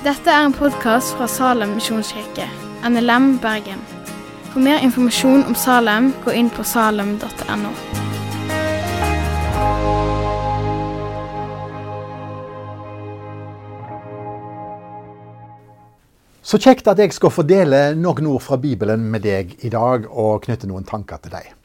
Dette er en podkast fra Salem misjonskirke, NLM Bergen. For mer informasjon om Salem, gå inn på salem.no. Så kjekt at jeg skal fordele noen ord fra Bibelen med deg i dag, og knytte noen tanker til deg.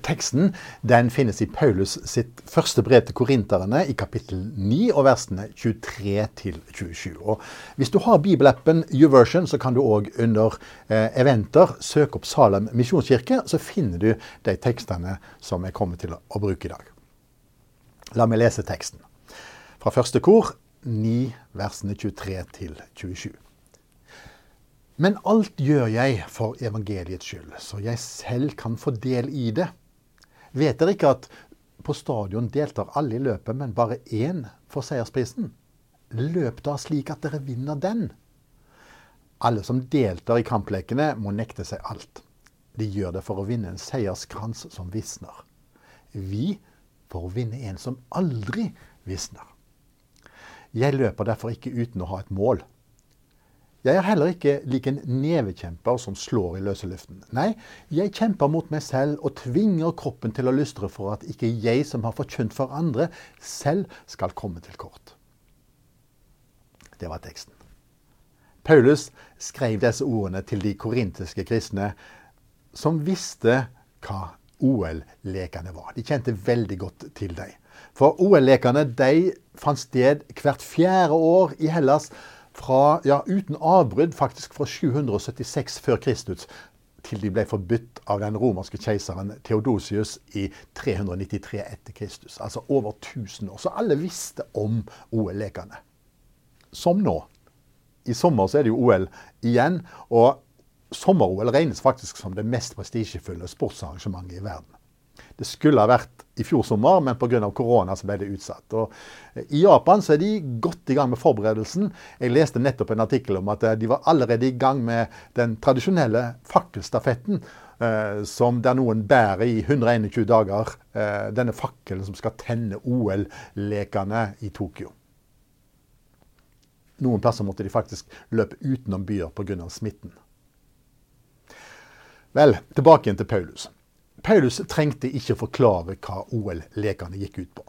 Teksten den finnes i Paulus sitt første brev til korinterne i kapittel 9 og versene 23 til 27. Og hvis du har bibelappen YouVersion, så kan du òg under eh, eventer søke opp Salem misjonskirke. Så finner du de tekstene som jeg kommer til å bruke i dag. La meg lese teksten. Fra første kor 9 versene 23 til 27. Men alt gjør jeg for evangeliets skyld, så jeg selv kan få del i det. Vet dere ikke at på stadion deltar alle i løpet, men bare én får seiersprisen? Løp da slik at dere vinner den. Alle som deltar i kamplekene, må nekte seg alt. De gjør det for å vinne en seierskrans som visner. Vi for å vinne en som aldri visner. Jeg løper derfor ikke uten å ha et mål. Jeg er heller ikke lik en nevekjemper som slår i løse luften. Nei, jeg kjemper mot meg selv og tvinger kroppen til å lystre for at ikke jeg som har forkynt for andre, selv skal komme til kort. Det var teksten. Paulus skrev disse ordene til de korintiske kristne som visste hva OL-lekene var. De kjente veldig godt til dem. For OL-lekene de fant sted hvert fjerde år i Hellas fra, ja, uten avbrudd faktisk fra 776 før Kristus til de ble forbudt av den romerske keiseren Theodosius i 393 etter Kristus. Altså over 1000 år. Så alle visste om OL-lekene. Som nå. I sommer så er det jo OL igjen. Og sommer-OL regnes faktisk som det mest prestisjefulle sportsarrangementet i verden. Det skulle ha vært i fjor sommer, men pga. korona så ble det utsatt. Og eh, I Japan så er de godt i gang med forberedelsen. Jeg leste nettopp en artikkel om at eh, de var allerede i gang med den tradisjonelle fakkelstafetten. Eh, som der noen bærer i 121 dager. Eh, denne fakkelen som skal tenne OL-lekene i Tokyo. Noen plasser måtte de faktisk løpe utenom byer pga. smitten. Vel, tilbake igjen til Paulus. Paulus trengte ikke forklare hva OL-lekene gikk ut på.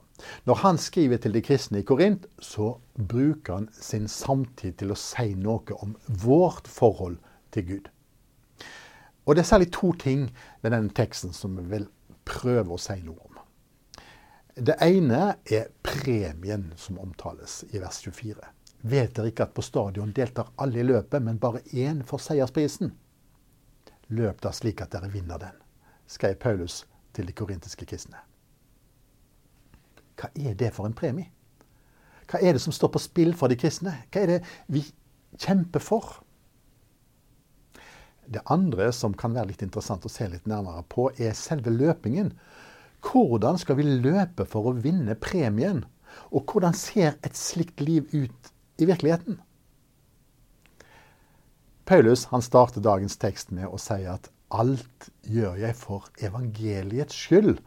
Når han skriver til de kristne i Korint, så bruker han sin samtid til å si noe om vårt forhold til Gud. Og Det er særlig to ting ved denne teksten som vi vil prøve å si noe om. Det ene er premien som omtales i vers 24. Vet dere ikke at på stadion deltar alle i løpet, men bare én får seiersprisen? Løp da slik at dere vinner den skrev Paulus til de korintiske kristne. Hva er det for en premie? Hva er det som står på spill for de kristne? Hva er det vi kjemper for? Det andre som kan være litt interessant å se litt nærmere på, er selve løpingen. Hvordan skal vi løpe for å vinne premien? Og hvordan ser et slikt liv ut i virkeligheten? Paulus han starter dagens tekst med å si at alt gjør jeg for evangeliets skyld,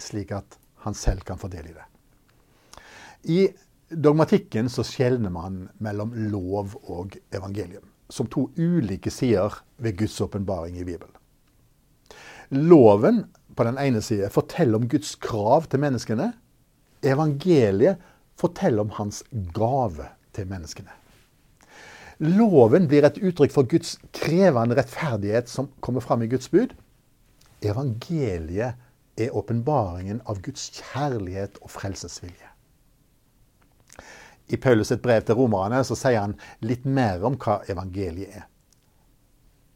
slik at han selv kan få del i det. I dogmatikken så skjelner man mellom lov og evangelium, som to ulike sider ved Guds åpenbaring i Bibelen. Loven på den ene side forteller om Guds krav til menneskene. Evangeliet forteller om hans gave til menneskene. Loven blir et uttrykk for Guds krevende rettferdighet som kommer fram i Guds bud. Evangeliet er åpenbaringen av Guds kjærlighet og frelsesvilje. I Paulus' et brev til romerne så sier han litt mer om hva evangeliet er.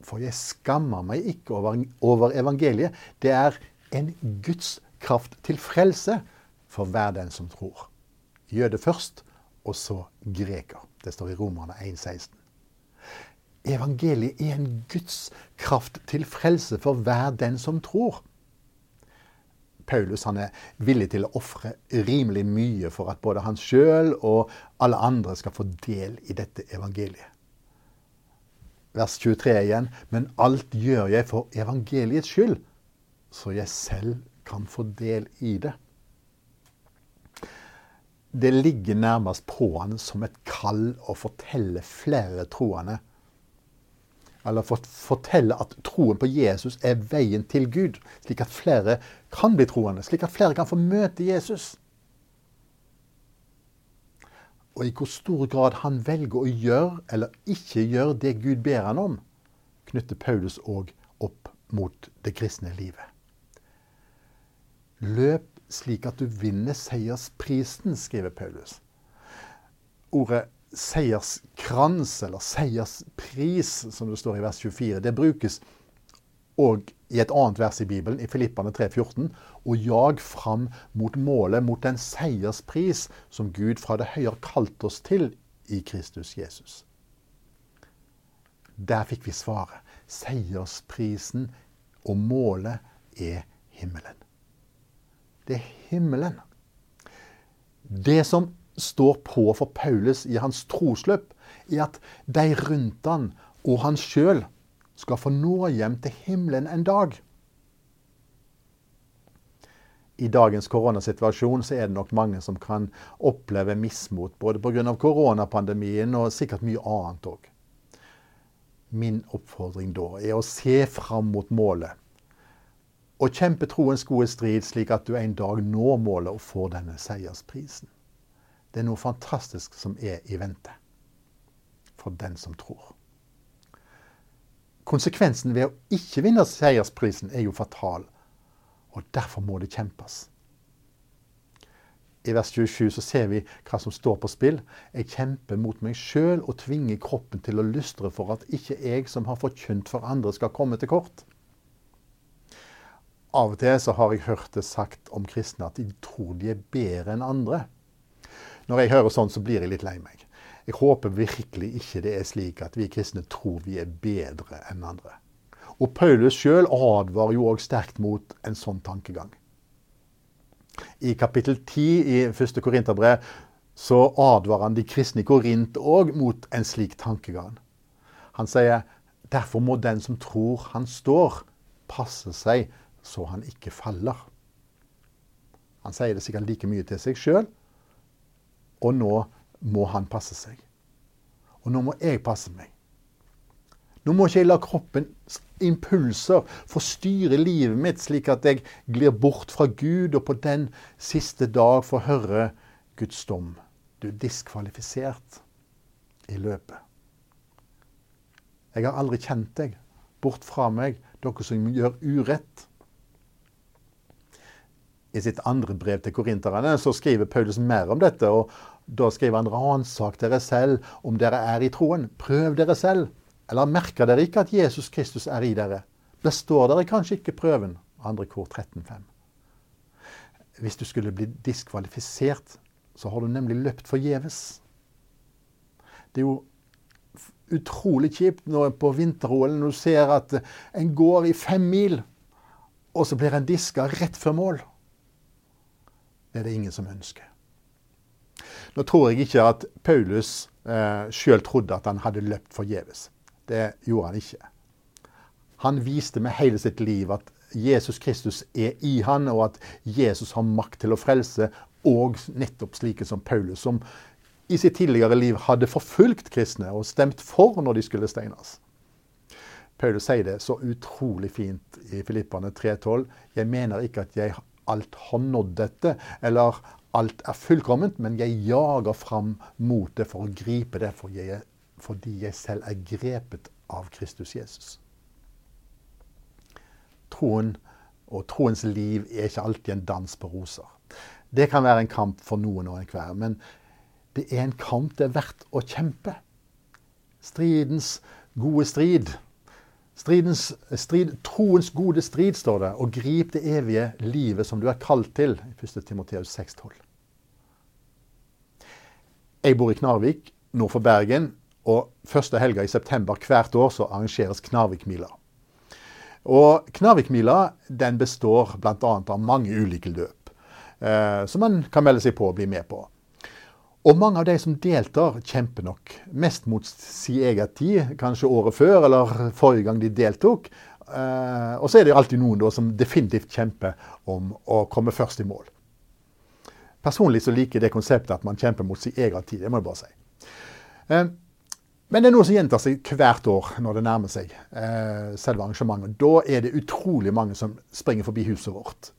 For jeg skammer meg ikke over, over evangeliet. Det er en Guds kraft til frelse for hver den som tror. Jøde først, og så greker. Det står i Romerne 1,16. Evangeliet er en Guds kraft til frelse for hver den som tror. Paulus er villig til å ofre rimelig mye for at både han sjøl og alle andre skal få del i dette evangeliet. Vers 23 igjen. Men alt gjør jeg for evangeliets skyld, så jeg selv kan få del i det. Det ligger nærmest på han som et kall å fortelle flere troende. Eller fortelle at troen på Jesus er veien til Gud, slik at flere kan bli troende. Slik at flere kan få møte Jesus. Og i hvor stor grad han velger å gjøre eller ikke gjøre det Gud ber han om, knytter Paulus òg opp mot det kristne livet. Løp slik at du vinner seiersprisen, skriver Paulus. Ordet seierskrans, eller seierspris, som det står i vers 24, det brukes òg i et annet vers i Bibelen, i Filippane 3,14, og jag fram mot målet, mot den seierspris som Gud fra det høyere kalte kalt oss til i Kristus Jesus. Der fikk vi svaret. Seiersprisen og målet er himmelen. Det er himmelen. Det som står på for Paulus i hans trosløp, er at de rundt han og han sjøl skal få nå hjem til himmelen en dag. I dagens koronasituasjon så er det nok mange som kan oppleve mismot, både pga. koronapandemien og sikkert mye annet òg. Min oppfordring da er å se fram mot målet. Og kjempe troens gode strid, slik at du en dag når målet og får denne seiersprisen. Det er noe fantastisk som er i vente for den som tror. Konsekvensen ved å ikke vinne seiersprisen er jo fatal, og derfor må det kjempes. I vers 27 så ser vi hva som står på spill. Jeg kjemper mot meg sjøl og tvinger kroppen til å lystre for at ikke jeg som har forkynt for andre, skal komme til kort. Av og til så har jeg hørt det sagt om kristne at de tror de er bedre enn andre. Når jeg hører sånn, så blir jeg litt lei meg. Jeg håper virkelig ikke det er slik at vi kristne tror vi er bedre enn andre. Og Paulus sjøl advarer jo òg sterkt mot en sånn tankegang. I kapittel 10 i 1. Korinterbrev så advarer han de kristne i Korint òg mot en slik tankegang. Han sier derfor må den som tror han står, passe seg så han ikke faller. Han sier det sikkert like mye til seg sjøl, og nå må han passe seg. Og nå må jeg passe meg. Nå må ikke jeg la kroppens impulser forstyrre livet mitt, slik at jeg glir bort fra Gud og på den siste dag får høre Guds dom. Du er diskvalifisert i løpet. Jeg har aldri kjent deg. Bort fra meg, dere som gjør urett. I sitt andre brev til korinterne så skriver Paulus mer om dette. og Da skriver han ransak dere selv om dere er i troen. Prøv dere selv. Eller merker dere ikke at Jesus Kristus er i dere? Består dere kanskje ikke prøven? Andre kor 13,5. Hvis du skulle bli diskvalifisert, så har du nemlig løpt forgjeves. Det er jo utrolig kjipt når på vinter-OL du ser at en går i fem mil, og så blir en diska rett før mål. Det er det ingen som ønsker. Nå tror jeg ikke at Paulus eh, sjøl trodde at han hadde løpt forgjeves. Det gjorde han ikke. Han viste med hele sitt liv at Jesus Kristus er i han, og at Jesus har makt til å frelse, og nettopp slike som Paulus, som i sitt tidligere liv hadde forfulgt kristne og stemt for når de skulle steines. Paulus sier det så utrolig fint i Filippane 3,12. Jeg mener ikke at jeg alt har nådd dette, eller alt er fullkomment, men jeg jager fram mot det for å gripe det, for jeg, fordi jeg selv er grepet av Kristus Jesus. Troen og troens liv er ikke alltid en dans på roser. Det kan være en kamp for noen og enhver, men det er en kamp det er verdt å kjempe. Stridens gode strid Stridens, strid, troens gode strid, står det, og grip det evige livet som du er kalt til. i 1. Timoteus 6,12. Jeg bor i Knarvik, nord for Bergen, og første helga i september hvert år så arrangeres Knarvikmila. Og Knarvikmila den består bl.a. av mange ulike løp, eh, som man kan melde seg på og bli med på. Og mange av de som deltar, kjemper nok mest mot sin egen tid, kanskje året før eller forrige gang de deltok. Eh, og så er det alltid noen som definitivt kjemper om å komme først i mål. Personlig så liker jeg det konseptet at man kjemper mot sin egen tid. det må jeg bare si. Eh, men det er noe som gjentar seg hvert år når det nærmer seg eh, selve arrangementet. Da er det utrolig mange som springer forbi huset vårt.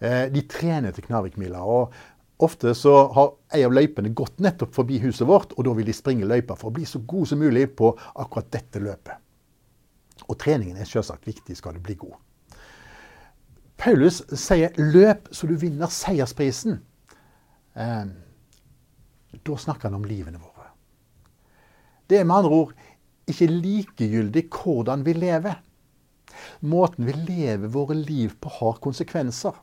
Eh, de trener til Knarvikmila. Ofte så har ei av løypene gått nettopp forbi huset vårt, og da vil de springe løypa for å bli så god som mulig på akkurat dette løpet. Og treningen er selvsagt viktig skal du bli god. Paulus sier 'løp så du vinner seiersprisen'. Eh, da snakker han om livene våre. Det er med andre ord ikke likegyldig hvordan vi lever. Måten vi lever våre liv på, har konsekvenser.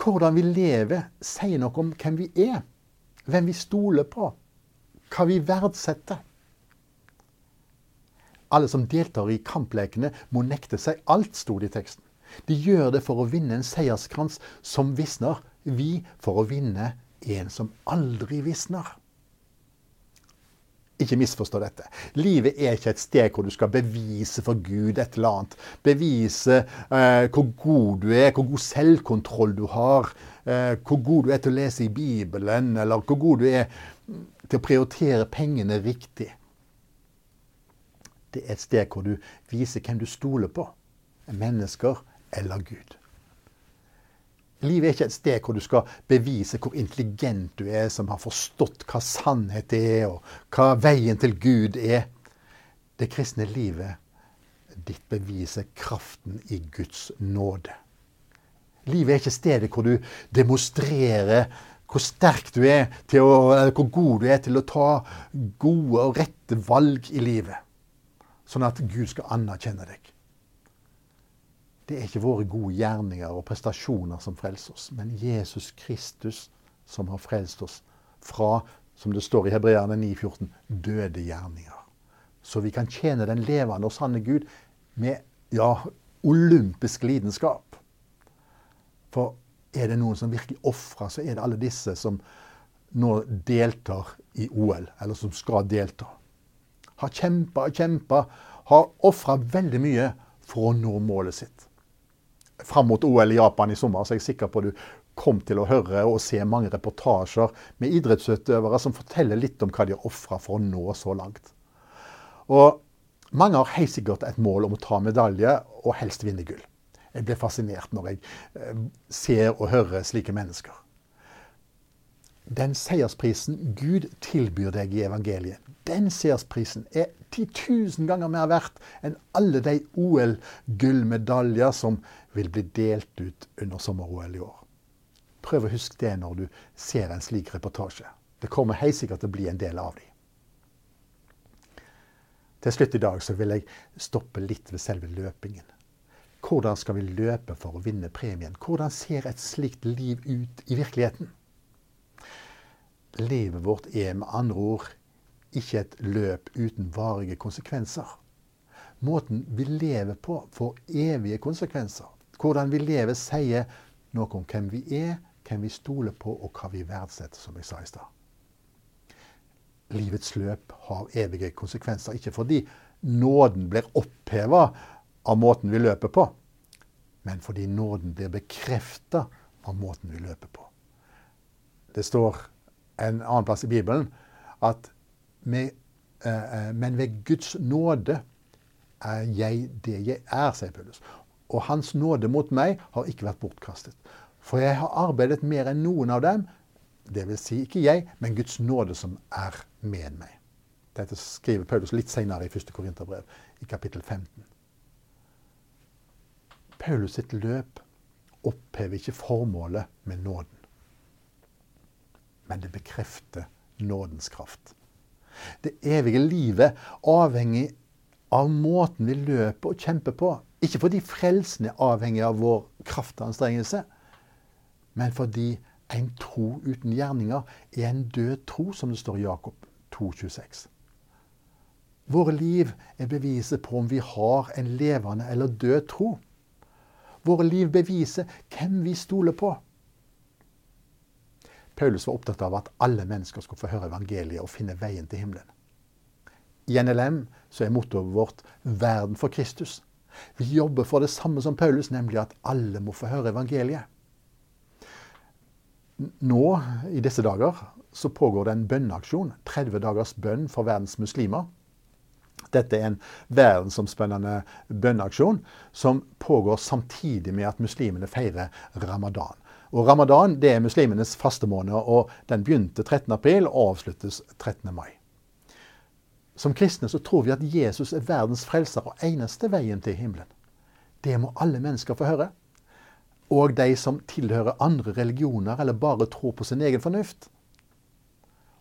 Hvordan vi lever, sier noe om hvem vi er, hvem vi stoler på, hva vi verdsetter. Alle som deltar i kamplekene, må nekte seg alt, sto det i teksten. De gjør det for å vinne en seierskrans som visner. Vi for å vinne en som aldri visner. Ikke misforstå dette. Livet er ikke et sted hvor du skal bevise for Gud et eller annet. Bevise eh, hvor god du er, hvor god selvkontroll du har. Eh, hvor god du er til å lese i Bibelen, eller hvor god du er til å prioritere pengene riktig. Det er et sted hvor du viser hvem du stoler på. Mennesker eller Gud. Livet er ikke et sted hvor du skal bevise hvor intelligent du er, som har forstått hva sannhet er, og hva veien til Gud er. Det kristne livet ditt beviser kraften i Guds nåde. Livet er ikke stedet hvor du demonstrerer hvor sterk du er, å, eller hvor god du er til å ta gode og rette valg i livet. Sånn at Gud skal anerkjenne deg. Det er ikke våre gode gjerninger og prestasjoner som frelser oss, men Jesus Kristus som har frelst oss fra, som det står i Hebreerne 9,14, døde gjerninger. Så vi kan tjene den levende og sanne Gud med ja, olympisk lidenskap. For er det noen som virkelig ofrer, så er det alle disse som nå deltar i OL, eller som skal delta. Har kjempa og kjempa, har ofra veldig mye for å nå målet sitt fram mot OL i Japan i sommer, så er jeg sikker på at du kom til å høre og se mange reportasjer med idrettsutøvere som forteller litt om hva de har ofra for å nå så langt. Og mange har helt sikkert et mål om å ta medalje og helst vinne gull. Jeg blir fascinert når jeg eh, ser og hører slike mennesker. Den seiersprisen Gud tilbyr deg i evangeliet, den seiersprisen er 10 000 ganger mer verdt enn alle de OL-gullmedaljer som vil bli delt ut under sommer-OL i år. Prøv å huske det når du ser en slik reportasje. Det kommer helt sikkert til å bli en del av dem. Til slutt i dag så vil jeg stoppe litt ved selve løpingen. Hvordan skal vi løpe for å vinne premien? Hvordan ser et slikt liv ut i virkeligheten? Livet vårt er med andre ord ikke et løp uten varige konsekvenser. Måten vi lever på, får evige konsekvenser. Hvordan vi lever, sier noe om hvem vi er, hvem vi stoler på, og hva vi verdsetter, som jeg sa i stad. Livets løp har evige konsekvenser, ikke fordi nåden blir oppheva av måten vi løper på, men fordi nåden blir bekrefta av måten vi løper på. Det står en annen plass i Bibelen at med, eh, eh, men ved Guds nåde er jeg det jeg er, sier Paulus. Og Hans nåde mot meg har ikke vært bortkastet. For jeg har arbeidet mer enn noen av dem. Det vil si ikke jeg, men Guds nåde som er med meg. Dette skriver Paulus litt senere i 1. Korinterbrev, i kapittel 15. Paulus sitt løp opphever ikke formålet med nåden. Men det bekrefter nådens kraft. Det evige livet avhenger av måten vi løper og kjemper på. Ikke fordi frelsen er avhengig av vår kraftanstrengelse, men fordi en tro uten gjerninger er en død tro, som det står i Jakob 2,26. Våre liv er beviset på om vi har en levende eller død tro. Våre liv beviser hvem vi stoler på. Paulus var opptatt av at alle mennesker skulle få høre evangeliet og finne veien til himmelen. I NLM så er mottoet vårt 'Verden for Kristus'. Vi jobber for det samme som Paulus, nemlig at alle må få høre evangeliet. Nå, i disse dager, så pågår det en bønneaksjon. 30 dagers bønn for verdens muslimer. Dette er en verdensomspennende bønneaksjon som pågår samtidig med at muslimene feirer ramadan. Og Ramadan det er muslimenes fastemåned, og den begynte 13. april og avsluttes 13. mai. Som kristne så tror vi at Jesus er verdens frelser og eneste veien til himmelen. Det må alle mennesker få høre. Og de som tilhører andre religioner eller bare tror på sin egen fornuft.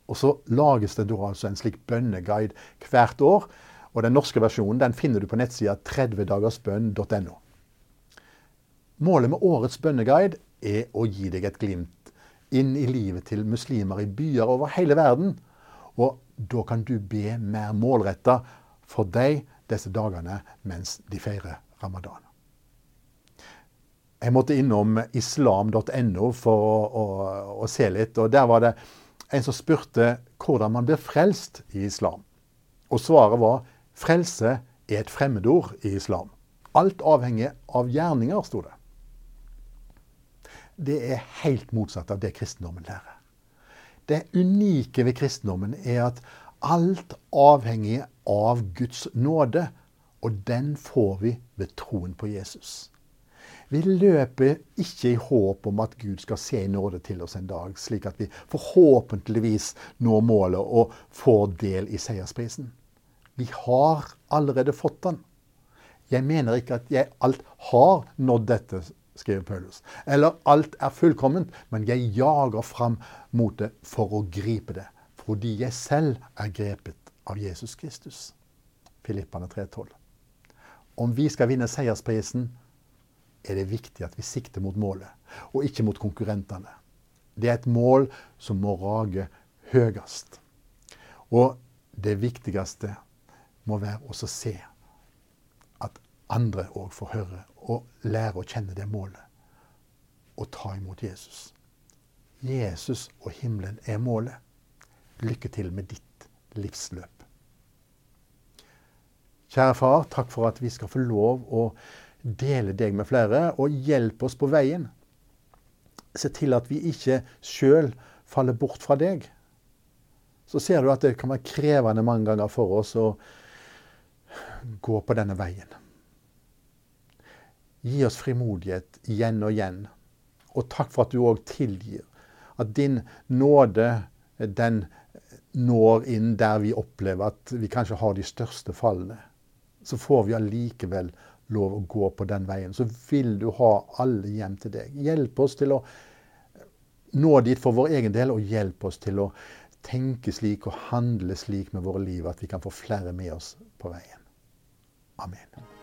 Og så lages det da altså en slik bønneguide hvert år. Og den norske versjonen den finner du på nettsida 30dagersbønn.no. Målet med årets bønneguide er å gi deg et glimt inn i livet til muslimer i byer over hele verden. Og da kan du be mer målretta for deg disse dagene mens de feirer ramadan. Jeg måtte innom islam.no for å, å, å, se litt. og Der var det en som spurte hvordan man blir frelst i islam. Og svaret var frelse er et fremmedord i islam. Alt avhenger av gjerninger, sto det det er helt motsatt av det kristendommen lærer. Det unike ved kristendommen er at alt avhenger av Guds nåde, og den får vi ved troen på Jesus. Vi løper ikke i håp om at Gud skal se i nåde til oss en dag, slik at vi forhåpentligvis når målet og får del i seiersprisen. Vi har allerede fått den. Jeg mener ikke at jeg alt har nådd dette skriver Paulus. Eller alt er fullkomment, men jeg jager fram mot det for å gripe det. Fordi jeg selv er grepet av Jesus Kristus. Filippane 3,12. Om vi skal vinne seiersprisen, er det viktig at vi sikter mot målet, og ikke mot konkurrentene. Det er et mål som må rage høyest. Og det viktigste må være å se at andre òg får høre og lære å kjenne det målet. Og ta imot Jesus. Jesus og himmelen er målet. Lykke til med ditt livsløp. Kjære far, takk for at vi skal få lov å dele deg med flere, og hjelpe oss på veien. Se til at vi ikke sjøl faller bort fra deg. Så ser du at det kan være krevende mange ganger for oss å gå på denne veien. Gi oss frimodighet igjen og igjen. Og takk for at du òg tilgir. At din nåde, den når inn der vi opplever at vi kanskje har de største fallene. Så får vi allikevel lov å gå på den veien. Så vil du ha alle hjem til deg. Hjelp oss til å nå dit for vår egen del, og hjelp oss til å tenke slik og handle slik med våre liv at vi kan få flere med oss på veien. Amen.